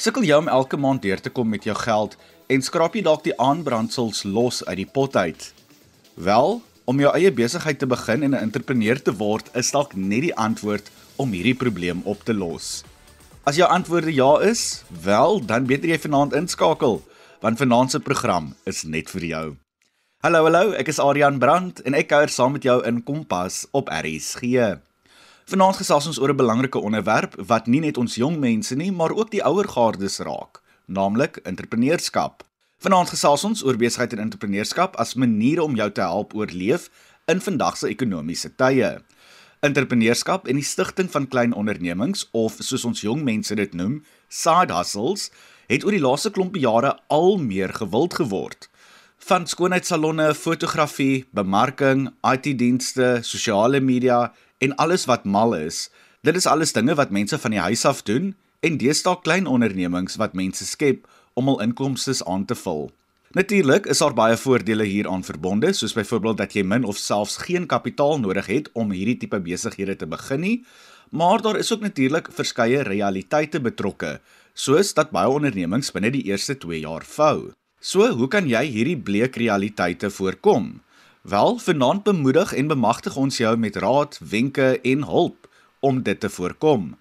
Sukkel jy om elke maand deur te kom met jou geld en skraap jy dalk die aanbrandsels los uit die pot uit? Wel, om jou eie besigheid te begin en 'n entrepreneur te word is dalk net die antwoord om hierdie probleem op te los. As jou antwoorde ja is, wel, dan beter jy vanaand inskakel, want vanaand se program is net vir jou. Hallo, hallo, ek is Adrian Brandt en ek kuier saam met jou in Kompas op RSG. Vanaand gesels ons oor 'n belangrike onderwerp wat nie net ons jong mense nie, maar ook die ouer gaardes raak, naamlik entrepreneurskap. Vanaand gesels ons oor besigheid en entrepreneurskap as maniere om jou te help oorleef in vandag se ekonomiese tye. Entrepreneurskap en die stigting van klein ondernemings of soos ons jong mense dit noem, side hustles, het oor die laaste klompie jare al meer gewild geword. Van skoonheidssalonne, fotografie, bemarking, IT-dienste, sosiale media en alles wat mal is. Dit is alles dinge wat mense van die huis af doen en deesdae klein ondernemings wat mense skep om hul inkomste aan te vul. Natuurlik is daar baie voordele hieraan verbonde, soos byvoorbeeld dat jy min of selfs geen kapitaal nodig het om hierdie tipe besighede te begin nie, maar daar is ook natuurlik verskeie realiteite betrokke, soos dat baie ondernemings binne die eerste 2 jaar vou. So, hoe kan jy hierdie bleek realiteite voorkom? Wel, vanaand bemoedig en bemagtig ons jou met raad, wenke en hulp om dit te voorkom.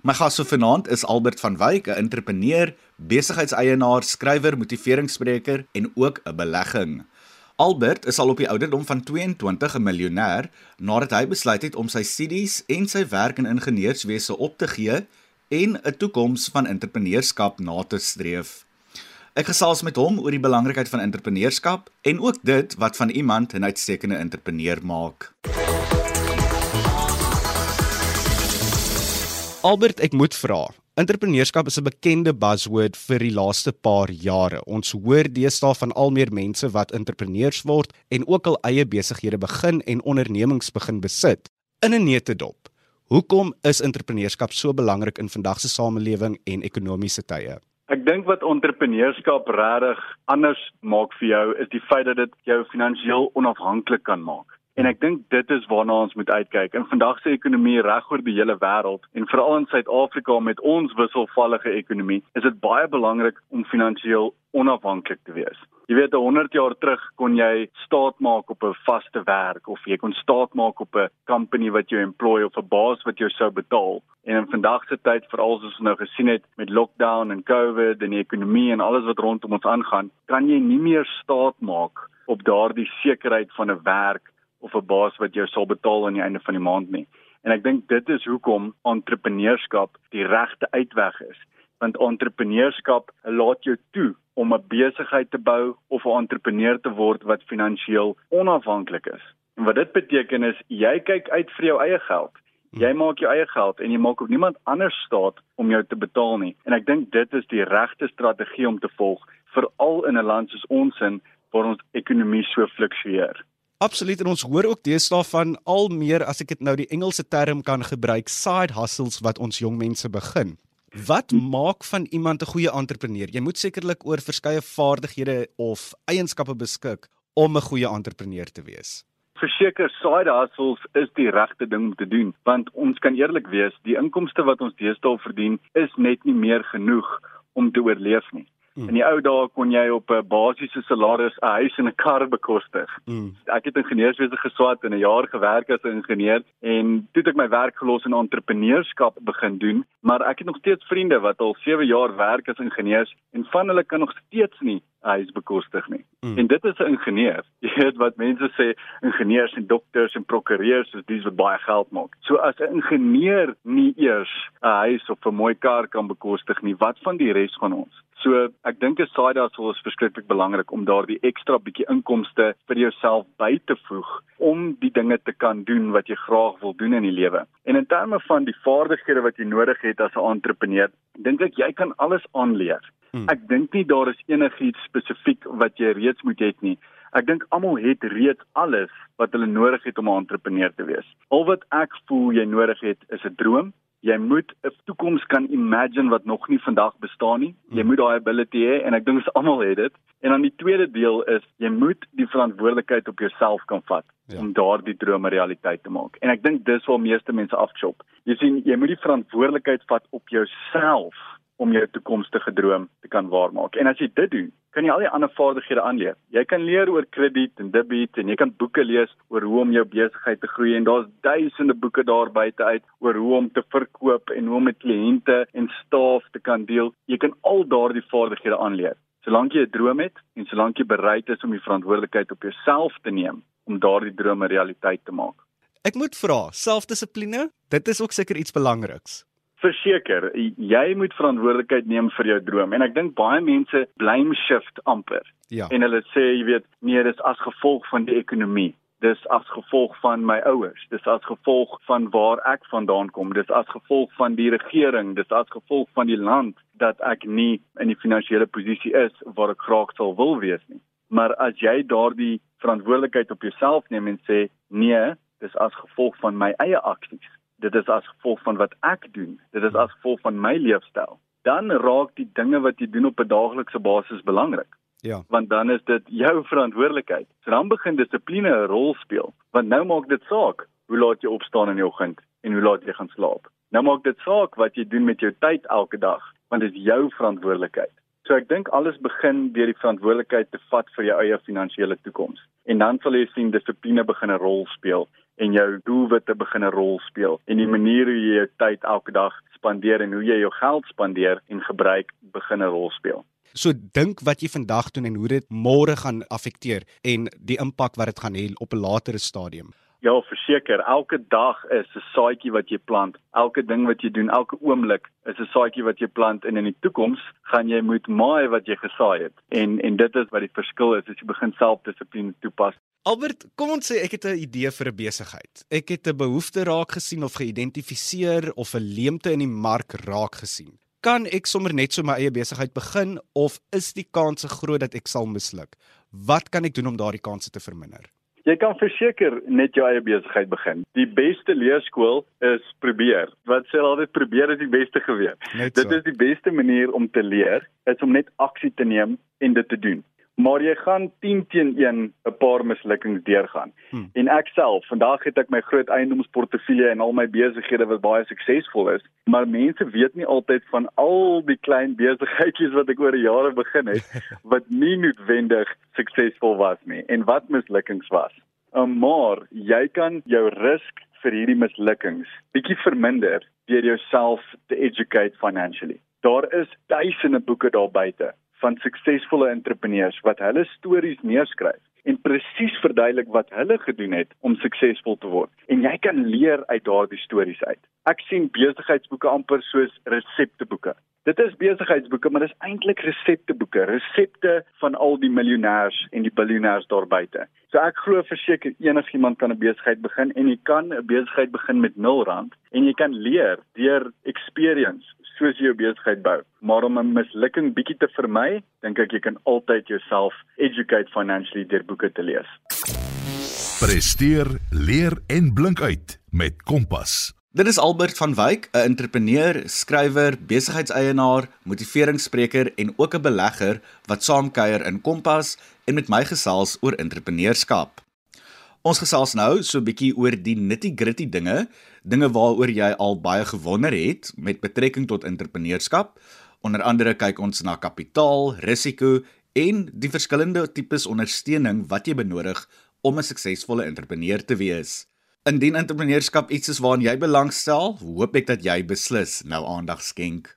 My gas so vanaand is Albert van Wyk, 'n entrepreneur, besigheidseienaar, skrywer, motiveringsspreker en ook 'n belegging. Albert is al op die ouderdom van 22 'n miljonair nadat hy besluit het om sy studies en sy werk in ingenieurswese op te gee en 'n toekoms van entrepreneurskap na te streef. Ek gesels met hom oor die belangrikheid van entrepreneurskap en ook dit wat van iemand 'n uitstekende entrepreneur maak. Albert, ek moet vra. Entrepreneurskap is 'n bekende buzzword vir die laaste paar jare. Ons hoor deesdae van al meer mense wat entrepreneurs word en ook al eie besighede begin en ondernemings begin besit. In 'n neutedop. Hoekom is entrepreneurskap so belangrik in vandag se samelewing en ekonomiese tye? Ek dink wat entrepreneurskap regtig anders maak vir jou is die feit dat dit jou finansiëel onafhanklik kan maak. En ek dink dit is waarna ons moet uitkyk. In vandag se ekonomie reg oor die hele wêreld en veral in Suid-Afrika met ons wisselvallige ekonomie, is dit baie belangrik om finansiëel onafhanklik te wees. Jy weet 100 jaar terug kon jy staat maak op 'n vaste werk of jy kon staat maak op 'n company wat jou employ of 'n baas wat jou sou betaal. En in vandag se tyd, veral soos ons nou gesien het met lockdown en COVID en die ekonomie en alles wat rondom ons aangaan, kan jy nie meer staat maak op daardie sekerheid van 'n werk of 'n baas wat jou sal betaal aan die einde van die maand nie. En ek dink dit is hoekom entrepreneurskap die regte uitweg is. Want entrepreneurskap laat jou toe om 'n besigheid te bou of 'n entrepreneur te word wat finansiëel onafhanklik is. En wat dit beteken is jy kyk uit vir jou eie geld. Jy maak jou eie geld en jy maak ook niemand anders staat om jou te betaal nie. En ek dink dit is die regte strategie om te volg veral in 'n land soos ons in waar ons ekonomie so fluktueer. Absoluut en ons hoor ook deesdae van al meer as ek dit nou die Engelse term kan gebruik side hustles wat ons jong mense begin. Wat maak van iemand 'n goeie entrepreneur? Jy moet sekerlik oor verskeie vaardighede of eienskappe beskik om 'n goeie entrepreneur te wees. Verseker side hustles is die regte ding om te doen want ons kan eerlik wees, die inkomste wat ons deesdae verdien is net nie meer genoeg om te oorleef nie. Mm. In die ou dae kon jy op 'n basiese salaris 'n huis en 'n kar bekostig. Mm. Ek het ingenieurswese geswat en 'n jaar gewerk as 'n ingenieur en toe het ek my werk gelos en entrepreneurskap begin doen, maar ek het nog steeds vriende wat al 7 jaar werk as ingenieurs en van hulle kan nog steeds nie huis bekostig nie. Mm. En dit is 'n ingenieur. Jy weet wat mense sê, ingenieurs en dokters en prokureurs is dis wat baie geld maak. So as 'n ingenieur nie eers 'n huis of 'n mooi kar kan bekostig nie, wat van die res van ons? So ek dink 'n side hustle is verskriklik belangrik om daardie ekstra bietjie inkomste vir jouself by te voeg om die dinge te kan doen wat jy graag wil doen in die lewe. En in terme van die vaardighede wat jy nodig het as 'n entrepreneur, dink ek jy kan alles aanleer. Hmm. Ek dink nie daar is enigiets spesifiek wat jy reeds moet hê nie. Ek dink almal het reeds alles wat hulle nodig het om 'n entrepreneur te wees. Al wat ek voel jy nodig het is 'n droom. Jy moet 'n toekoms kan imagine wat nog nie vandag bestaan nie. Jy hmm. moet daai ability hê en ek dink ons almal het dit. En dan die tweede deel is jy moet die verantwoordelikheid op jouself kan vat ja. om daardie drome realiteit te maak. En ek dink dis waar meeste mense afchop. Jy sien, jy moet die verantwoordelikheid vat op jouself om jou toekomstige droom te kan waarmaak. En as jy dit doen, kan jy al die ander vaardighede aanleer. Jy kan leer oor krediet en debiet en jy kan boeke lees oor hoe om jou besigheid te groei en daar's duisende boeke daar buite uit oor hoe om te verkoop en hoe om met kliënte en staf te kan deel. Jy kan al daardie vaardighede aanleer. Solank jy 'n droom het en solank jy bereid is om die verantwoordelikheid op jouself te neem om daardie drome realiteit te maak. Ek moet vra, selfdissipline, dit is ook seker iets belangriks verseker jy moet verantwoordelikheid neem vir jou droom. En ek dink baie mense blame shift amper. Ja. en hulle sê jy weet nee dis as gevolg van die ekonomie. Dis as gevolg van my ouers. Dis as gevolg van waar ek vandaan kom. Dis as gevolg van die regering. Dis as gevolg van die land dat ek nie in die finansiële posisie is waar ek graag sou wil wees nie. Maar as jy daardie verantwoordelikheid op jouself neem en sê nee dis as gevolg van my eie aksies dit is as gevolg van wat ek doen. Dit is as gevolg van my leefstyl. Dan raak die dinge wat jy doen op 'n daaglikse basis belangrik. Ja. Want dan is dit jou verantwoordelikheid. So dan begin dissipline 'n rol speel. Want nou maak dit saak hoe laat jy opstaan in die oggend en hoe laat jy gaan slaap. Nou maak dit saak wat jy doen met jou tyd elke dag, want dit is jou verantwoordelikheid. So ek dink alles begin deur die verantwoordelikheid te vat vir jou eie finansiële toekoms. En dan sal jy sien dissipline begin 'n rol speel en jou doelwitte begin 'n rol speel en die manier hoe jy jou tyd elke dag spandeer en hoe jy jou geld spandeer en gebruik begin 'n rol speel. So dink wat jy vandag doen en hoe dit môre gaan affekteer en die impak wat dit gaan hê op 'n latere stadium. Ja, verseker, elke dag is 'n saadjie wat jy plant. Elke ding wat jy doen, elke oomblik is 'n saadjie wat jy plant en in die toekoms gaan jy moet maai wat jy gesaai het. En en dit is wat die verskil is as jy begin selfdissipline toepas. Albert, kom ons sê ek het 'n idee vir 'n besigheid. Ek het 'n behoefte raak gesien of geïdentifiseer of 'n leemte in die mark raak gesien. Kan ek sommer net so my eie besigheid begin of is die kans groot dat ek sal misluk? Wat kan ek doen om daardie kanse te verminder? Jy kan verseker net jou eie besigheid begin. Die beste leerskool is probeer. Wat sê altyd probeer is die beste geweet. Dit is die beste manier om te leer, is om net aksie te neem en dit te doen maar jy gaan 10 teen 1 'n paar mislukkings deurgaan. Hmm. En ek self, vandag het ek my groot eiendomsportefeulje en al my besighede wat baie suksesvol is, maar mense weet nie altyd van al die klein besigheidjies wat ek oor die jare begin het wat nie noodwendig suksesvol was nie en wat mislukkings was. Um, maar jy kan jou risk vir hierdie mislukkings bietjie verminder deur jouself te educate financially. Daar is duisende boeke daar buite van suksesvolle entrepreneurs wat hulle stories neerskryf en presies verduidelik wat hulle gedoen het om suksesvol te word. En jy kan leer uit daardie stories uit. Ek sien besigheidsboeke amper soos resepteboeke. Dit is besigheidsboeke, maar dit is eintlik resepteboeke, resepte van al die miljonêers en die biljoenêers daar buite. So ek glo verseker enigiemand kan 'n besigheid begin en jy kan 'n besigheid begin met 0 rand en jy kan leer deur experience soos jy jou besigheid bou. Maar om 'n mislukking bietjie te vermy, dink ek jy kan altyd jouself educate financially deur boeke te lees. Presteer, leer en blink uit met Kompas. Dit is Albert van Wyk, 'n entrepreneur, skrywer, besigheidseienaar, motiveringsspreker en ook 'n belegger wat saamkuier in Kompas en met my gesels oor entrepreneurskap. Ons gesels nou so 'n bietjie oor die nitty-gritty dinge, dinge waaroor jy al baie gewonder het met betrekking tot entrepreneurskap. Onder andere kyk ons na kapitaal, risiko en die verskillende tipes ondersteuning wat jy benodig om 'n suksesvolle entrepreneur te wees. Indien entrepreneurskap iets is waaraan jy belangstel, hoop ek dat jy beslis nou aandag skenk.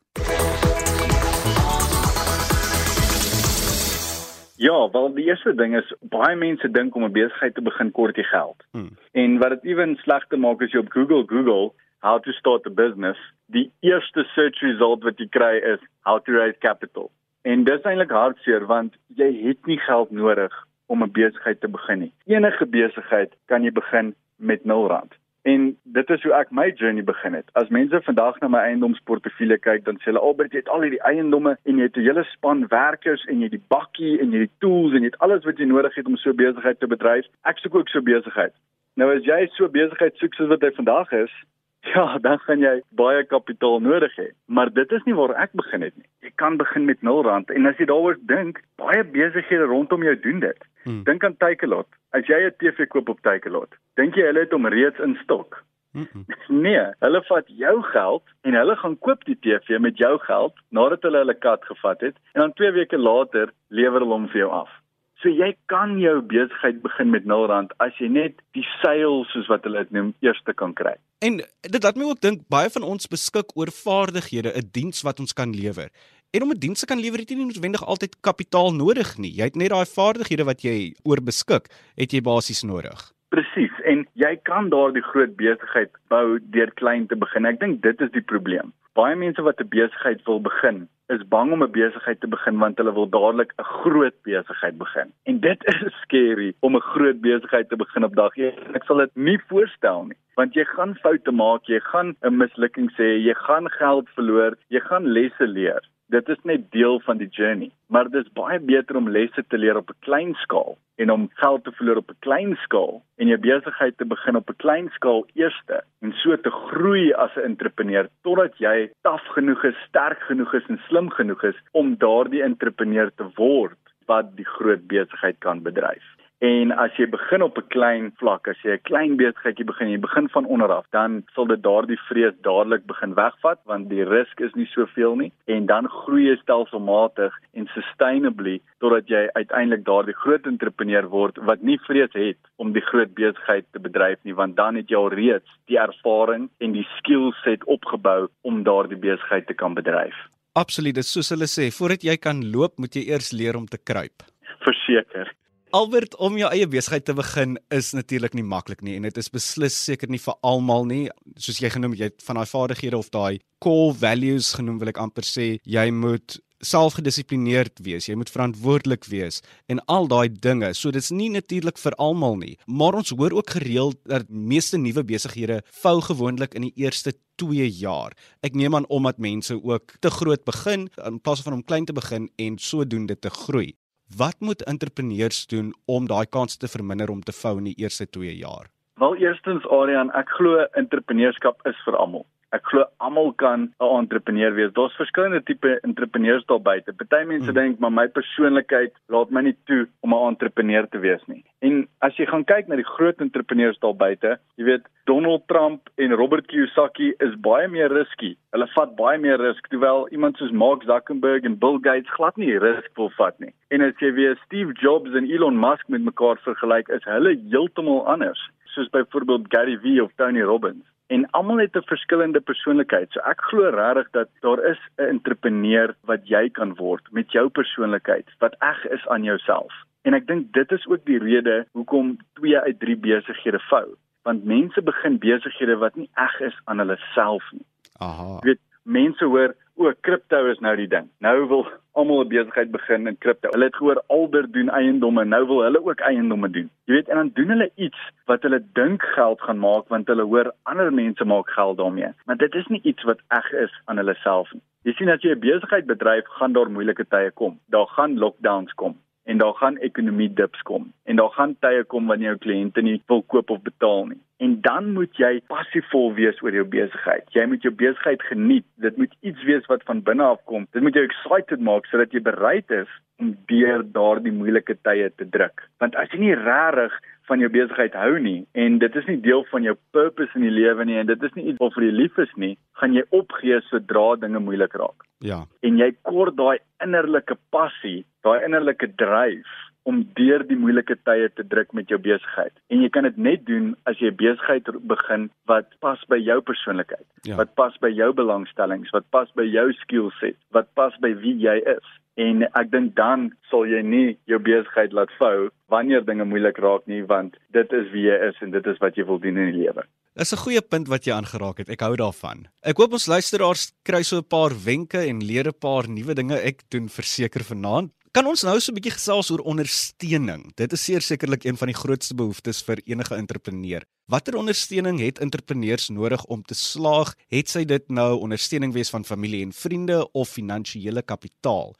Ja, wel die eerste ding is baie mense dink om 'n besigheid te begin kort jy geld. Hmm. En wat dit ewen slegter maak as jy op Google Google how to start a business, die eerste search result wat jy kry is how to raise capital. En dit is eintlik hartseer want jy het nie geld nodig om 'n besigheid te begin nie. Enige besigheid kan jy begin met 0 rand. En dit is hoe ek my journey begin het. As mense vandag na my eiendomsportefeulje kyk, dan sê hulle Albert, jy het al hierdie eiendomme en jy het 'n hele span werkers en jy het die bakkie en jy het die tools en jy het alles wat jy nodig het om so besigheid te bedryf. Ek soek ook so besigheid. Nou as jy so besigheid soek soos wat hy vandag is, ja, dan gaan jy baie kapitaal nodig hê. Maar dit is nie waar ek begin het nie. Jy kan begin met 0 rand en as jy daaroor dink, baie besighede rondom jou doen dit. Hmm. Dink aan Takealot. As jy 'n TV koop op Takealot, dink jy hulle het hom reeds in stok? Mm -mm. Nee, hulle vat jou geld en hulle gaan koop die TV met jou geld nadat hulle hulle kat gevat het en dan 2 weke later lewer hulle hom vir jou af. So jy kan jou besigheid begin met 0 rand as jy net die seil soos wat hulle dit noem eerste kan kry. En dit laat my ook dink baie van ons beskik oor vaardighede, 'n diens wat ons kan lewer. En om 'n diens te kan lewer, het jy nie noodwendig altyd kapitaal nodig nie. Jy het net daai vaardighede wat jy oor beskik, het jy basies nodig. Presies. En jy kan daardie groot besigheid bou deur klein te begin. Ek dink dit is die probleem. Baie mense wat 'n besigheid wil begin, is bang om 'n besigheid te begin want hulle wil dadelik 'n groot besigheid begin. En dit is scary om 'n groot besigheid te begin op dag 1. Ek sal dit nie voorstel nie, want jy gaan foute maak, jy gaan 'n mislukking sê, jy gaan geld verloor, jy gaan lesse leer dit is net deel van die journey. Maar dit is baie beter om lesse te leer op 'n klein skaal en om geld te verloor op 'n klein skaal en jou besigheid te begin op 'n klein skaal eerste en so te groei as 'n entrepreneur totdat jy taaf genoeg is, sterk genoeg is en slim genoeg is om daardie entrepreneur te word wat die groot besigheid kan bedryf. En as jy begin op 'n klein vlak, as jy 'n klein besigheidjie begin, jy begin van onder af, dan sal dit daardie vrees dadelik begin wegvat want die risiko is nie soveel nie en dan groei jy stelselmatig en sustainably totdat jy uiteindelik daardie groot entrepreneur word wat nie vrees het om die groot besigheid te bedryf nie want dan het jy al reeds die ervaring en die skillset opgebou om daardie besigheid te kan bedryf. Absoluut, soos hulle sê, voordat jy kan loop, moet jy eers leer om te kruip. Verseker. Albert om jou eie besigheid te begin is natuurlik nie maklik nie en dit is beslis seker nie vir almal nie. Soos jy genoem jy het van daai vaardighede of daai core values genoem wil ek amper sê jy moet selfgedissiplineerd wees jy moet verantwoordelik wees en al daai dinge. So dit's nie natuurlik vir almal nie. Maar ons hoor ook gereeld dat meeste nuwe besighede vou gewoonlik in die eerste 2 jaar. Ek neem aan omdat mense ook te groot begin in plaas van om klein te begin en sodoende te groei Wat moet entrepreneurs doen om daai kans te verminder om te vou in die eerste 2 jaar? Wel eerstens Adrian, ek glo entrepreneurskap is vir almal. Ek glo almal kan 'n entrepreneur wees. Daar's verskillende tipe entrepreneurs daar buite. Party mense hmm. dink maar my persoonlikheid laat my nie toe om 'n entrepreneur te wees nie. En as jy gaan kyk na die groot entrepreneurs daar buite, jy weet Donald Trump en Robert Kiyosaki is baie meer risky. Hulle vat baie meer risk terwyl iemand soos Mark Zuckerberg en Bill Gates glad nie risk wil vat nie. En as jy weer Steve Jobs en Elon Musk met mekaar vergelyk, is hulle heeltemal anders, soos byvoorbeeld Gary Vee of Tony Robbins en almal het 'n verskillende persoonlikheid. So ek glo regtig dat daar is 'n entrepreneur wat jy kan word met jou persoonlikheid wat eg is aan jouself. En ek dink dit is ook die rede hoekom 2 uit 3 besighede vou, want mense begin besighede wat nie eg is aan hulle self nie. Aha. Jy weet, mense hoor o, kripto is nou die ding. Nou wil almal 'n besigheid begin in kripto. Hulle het gehoor Alder doen eiendomme, nou wil hulle ook eiendomme doen. Jy weet, en dan doen hulle iets wat hulle dink geld gaan maak want hulle hoor ander mense maak geld daarmee. Maar dit is nie iets wat eg is aan hulle self nie. Jy sien as jy 'n besigheid bedryf, gaan daar moeilike tye kom. Daar gaan lockdowns kom en daar gaan ekonomie dips kom en daar gaan tye kom wanneer jou kliënte nie wil koop of betaal nie. En dan moet jy passievol wees oor jou besigheid. Jy moet jou besigheid geniet. Dit moet iets wees wat van binne af kom. Dit moet jou excited maak sodat jy bereid is om deur daardie moeilike tye te druk. Want as jy nie regtig van jou besigheid hou nie en dit is nie deel van jou purpose in die lewe nie en dit is nie iets waarvoor jy lief is nie, gaan jy opgee sodra dinge moeilik raak. Ja. En jy kort daai innerlike passie, daai innerlike dryf om deur die moeilike tye te druk met jou besigheid. En jy kan dit net doen as jy 'n besigheid begin wat pas by jou persoonlikheid, ja. wat pas by jou belangstellings, wat pas by jou skillset, wat pas by wie jy is. En ek dink dan sal jy nie jou besigheid laat vou wanneer dinge moeilik raak nie, want dit is wie jy is en dit is wat jy wil doen in die lewe. Dis 'n goeie punt wat jy aangeraak het. Ek hou daarvan. Ek hoop ons luisteraars kry so 'n paar wenke en leer 'n paar nuwe dinge. Ek doen verseker vanaand. Kan ons nou so 'n bietjie gesels oor ondersteuning? Dit is sekerlik een van die grootste behoeftes vir enige entrepreneur. Watter ondersteuning het entrepreneurs nodig om te slaag? Het sy dit nou ondersteuning wees van familie en vriende of finansiële kapitaal?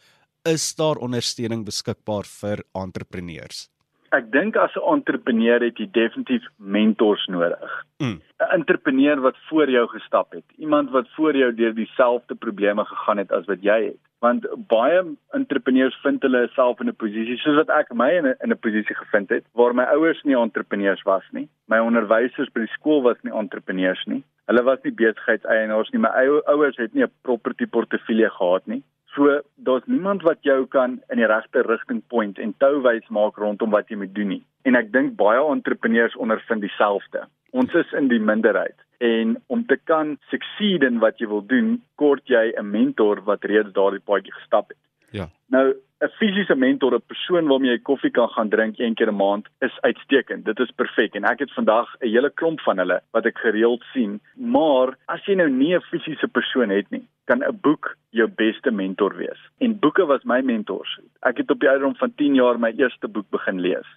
Is daar ondersteuning beskikbaar vir entrepreneurs? Ek dink as 'n entrepreneur het jy definitief mentors nodig. 'n mm. Entrepreneur wat voor jou gestap het, iemand wat voor jou deur dieselfde probleme gegaan het as wat jy het want baie entrepreneurs vind hulle self in 'n posisie soos wat ek my in 'n in 'n posisie gevind het waar my ouers nie entrepreneurs was nie. My onderwysers by die skool was nie entrepreneurs nie. Hulle was nie besigheidseienaars nie. My ouers het nie 'n property portefeulje gehad nie. So daar's niemand wat jou kan in die regte rigting point en touwys maak rondom wat jy moet doen nie. En ek dink baie entrepreneurs ondervind dieselfde. Ons is in die minderheid en om te kan succeed in wat jy wil doen, kort jy 'n mentor wat reeds daardie paadjie gestap het. Ja. Nou 'n fisiese mentor, 'n persoon waarmee jy koffie kan gaan drink een keer 'n maand, is uitstekend. Dit is perfek en ek het vandag 'n hele klomp van hulle wat ek gereeld sien. Maar as jy nou nie 'n fisiese persoon het nie, kan 'n boek jou beste mentor wees. En boeke was my mentors. Ek het op die ouderdom van 10 jaar my eerste boek begin lees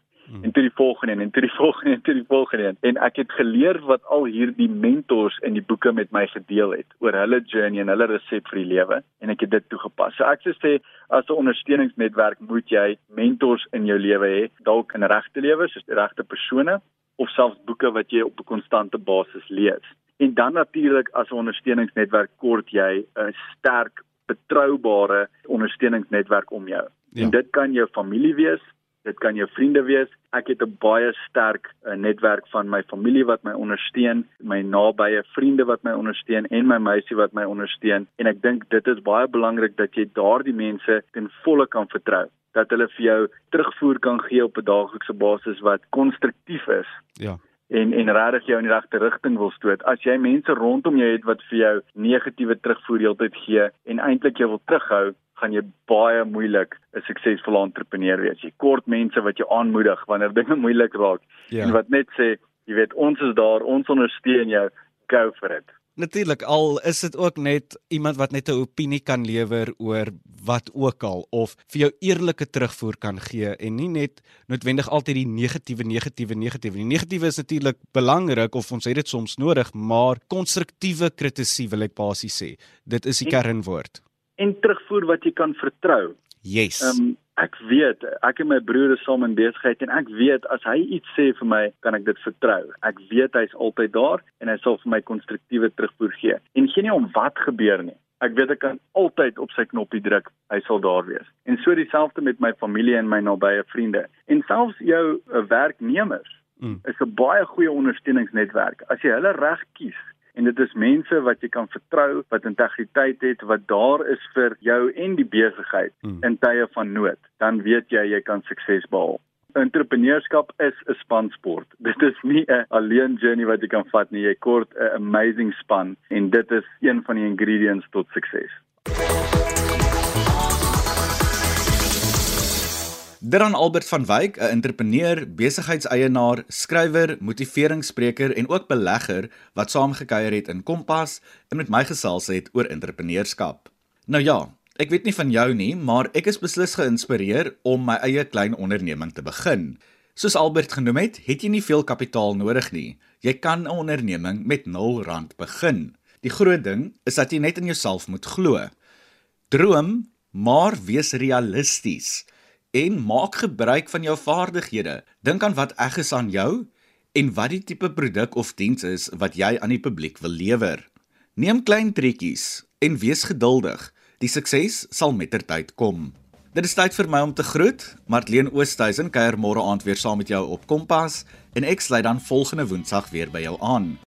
en toe die volgende en toe die volgende en toe die volgende en ek het geleer wat al hierdie mentors in die boeke met my gedeel het oor hulle journey en hulle resep vir die lewe en ek het dit toegepas. So ek sê as 'n ondersteuningsnetwerk moet jy mentors in jou lewe hê, dalk in regte lewe soos die regte persone of selfs boeke wat jy op 'n konstante basis lees. En dan natuurlik as 'n ondersteuningsnetwerk kort jy 'n sterk betroubare ondersteuningsnetwerk om jou. Ja. En dit kan jou familie wees, Dit kan jou vriende wees. Ek het 'n baie sterk uh, netwerk van my familie wat my ondersteun, my nabye vriende wat my ondersteun en my meisie wat my ondersteun en ek dink dit is baie belangrik dat jy daardie mense ten volle kan vertrou dat hulle vir jou terugvoer kan gee op 'n daaglikse basis wat konstruktief is. Ja en en regtig jou in die regte rigting wil stoot. As jy mense rondom jou het wat vir jou negatiewe terugvoer heeltyd gee en eintlik jou wil terughou, gaan jy baie moeilik 'n suksesvolle entrepreneur wees. Jy kort mense wat jou aanmoedig wanneer dinge moeilik raak ja. en wat net sê, jy weet, ons is daar, ons ondersteun jou, go for it. Natuurlik al is dit ook net iemand wat net 'n opinie kan lewer oor wat ook al of vir jou eerlike terugvoer kan gee en nie net noodwendig altyd die negatiewe negatiewe negatiewe. Die negatiewe is natuurlik belangrik of ons het dit soms nodig, maar konstruktiewe kritisie wil ek basies sê. Dit is die kernwoord en terugvoer wat jy kan vertrou. Yes. Um, ek weet, ek en my broer is saam in besigheid en ek weet as hy iets sê vir my, kan ek dit vertrou. Ek weet hy's altyd daar en hy sal vir my konstruktiewe terugvoer gee. En geen nie om wat gebeur nie. Ek weet ek kan altyd op sy knoppie druk, hy sal daar wees. En so dieselfde met my familie en my nabye vriende. En selfs jou eh, werknemers mm. is 'n baie goeie ondersteuningsnetwerk. As jy hulle reg kies, en dit is mense wat jy kan vertrou, wat integriteit het, wat daar is vir jou en die besigheid hmm. in tye van nood, dan weet jy jy kan sukses behaal. Entrepreneurskap is 'n spansport. Dit is nie 'n alleen journey wat jy kan vat nie. Jy kort 'n amazing span en dit is een van die ingredients tot sukses. Dran Albert van Wyk, 'n entrepreneur, besigheidseienaar, skrywer, motiveringsspreker en ook belegger wat saamgekuier het in Kompas en met my gesels het oor entrepreneurskap. Nou ja, ek weet nie van jou nie, maar ek is beslis geïnspireer om my eie klein onderneming te begin. Soos Albert genoem het, het jy nie veel kapitaal nodig nie. Jy kan 'n onderneming met 0 rand begin. Die groot ding is dat jy net in jouself moet glo. Droom, maar wees realisties en maak gebruik van jou vaardighede. Dink aan wat eg is aan jou en wat die tipe produk of diens is wat jy aan die publiek wil lewer. Neem klein trekkies en wees geduldig. Die sukses sal met ter tyd kom. Dit is tyd vir my om te groet. Martleen Oosthuizen kuier môre aand weer saam met jou op Kompas en ek sluit dan volgende Woensdag weer by jou aan.